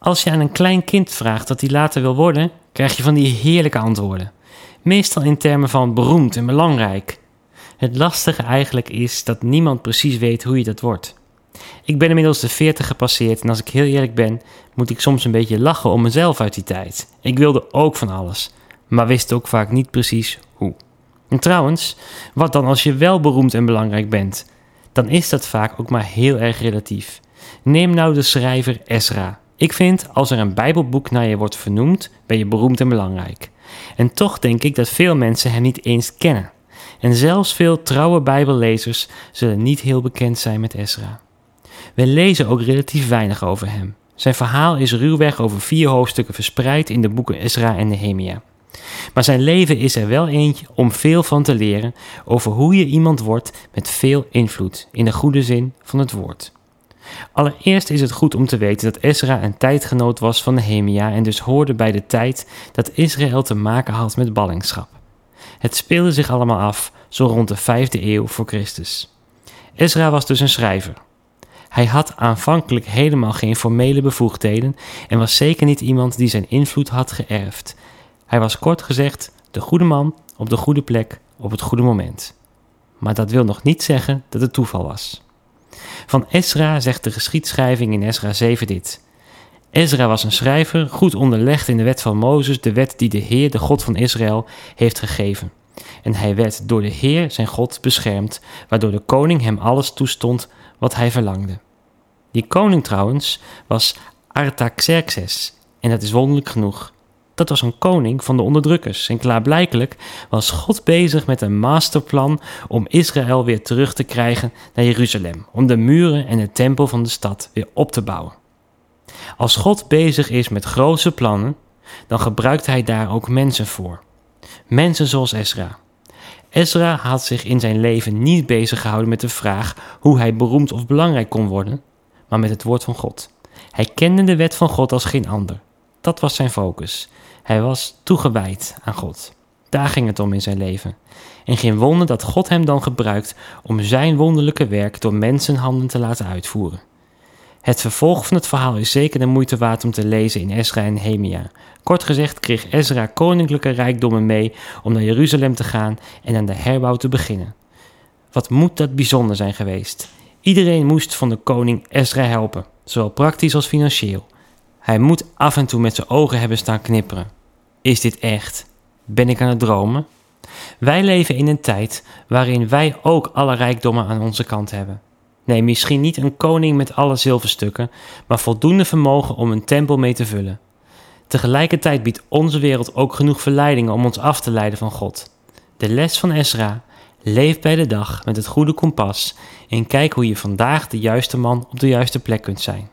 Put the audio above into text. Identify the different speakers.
Speaker 1: Als je aan een klein kind vraagt wat hij later wil worden, krijg je van die heerlijke antwoorden. Meestal in termen van beroemd en belangrijk. Het lastige eigenlijk is dat niemand precies weet hoe je dat wordt. Ik ben inmiddels de 40 gepasseerd en als ik heel eerlijk ben, moet ik soms een beetje lachen om mezelf uit die tijd. Ik wilde ook van alles, maar wist ook vaak niet precies hoe. En trouwens, wat dan als je wel beroemd en belangrijk bent? Dan is dat vaak ook maar heel erg relatief. Neem nou de schrijver Ezra. Ik vind, als er een Bijbelboek naar je wordt vernoemd, ben je beroemd en belangrijk. En toch denk ik dat veel mensen hem niet eens kennen. En zelfs veel trouwe Bijbellezers zullen niet heel bekend zijn met Ezra. We lezen ook relatief weinig over hem. Zijn verhaal is ruwweg over vier hoofdstukken verspreid in de boeken Ezra en Nehemia. Maar zijn leven is er wel eentje om veel van te leren over hoe je iemand wordt met veel invloed, in de goede zin van het woord. Allereerst is het goed om te weten dat Ezra een tijdgenoot was van Nehemia en dus hoorde bij de tijd dat Israël te maken had met ballingschap. Het speelde zich allemaal af zo rond de 5e eeuw voor Christus. Ezra was dus een schrijver. Hij had aanvankelijk helemaal geen formele bevoegdheden en was zeker niet iemand die zijn invloed had geërfd. Hij was kort gezegd de goede man op de goede plek op het goede moment. Maar dat wil nog niet zeggen dat het toeval was. Van Ezra zegt de geschiedschrijving in Ezra 7 dit. Ezra was een schrijver, goed onderlegd in de wet van Mozes, de wet die de Heer, de God van Israël, heeft gegeven. En hij werd door de Heer, zijn God, beschermd, waardoor de koning hem alles toestond wat hij verlangde. Die koning trouwens was Artaxerxes, en dat is wonderlijk genoeg. Dat was een koning van de onderdrukkers. En klaarblijkelijk was God bezig met een masterplan om Israël weer terug te krijgen naar Jeruzalem. Om de muren en de tempel van de stad weer op te bouwen. Als God bezig is met grootse plannen, dan gebruikt hij daar ook mensen voor. Mensen zoals Ezra. Ezra had zich in zijn leven niet bezig gehouden met de vraag hoe hij beroemd of belangrijk kon worden, maar met het woord van God. Hij kende de wet van God als geen ander. Dat was zijn focus. Hij was toegewijd aan God. Daar ging het om in zijn leven. En geen wonder dat God hem dan gebruikt om zijn wonderlijke werk door mensenhanden te laten uitvoeren. Het vervolg van het verhaal is zeker de moeite waard om te lezen in Ezra en Nehemia. Kort gezegd kreeg Ezra koninklijke rijkdommen mee om naar Jeruzalem te gaan en aan de herbouw te beginnen. Wat moet dat bijzonder zijn geweest? Iedereen moest van de koning Ezra helpen, zowel praktisch als financieel. Hij moet af en toe met zijn ogen hebben staan knipperen. Is dit echt? Ben ik aan het dromen? Wij leven in een tijd waarin wij ook alle rijkdommen aan onze kant hebben. Nee, misschien niet een koning met alle zilverstukken, maar voldoende vermogen om een tempel mee te vullen. Tegelijkertijd biedt onze wereld ook genoeg verleidingen om ons af te leiden van God. De les van Ezra: leef bij de dag met het goede kompas en kijk hoe je vandaag de juiste man op de juiste plek kunt zijn.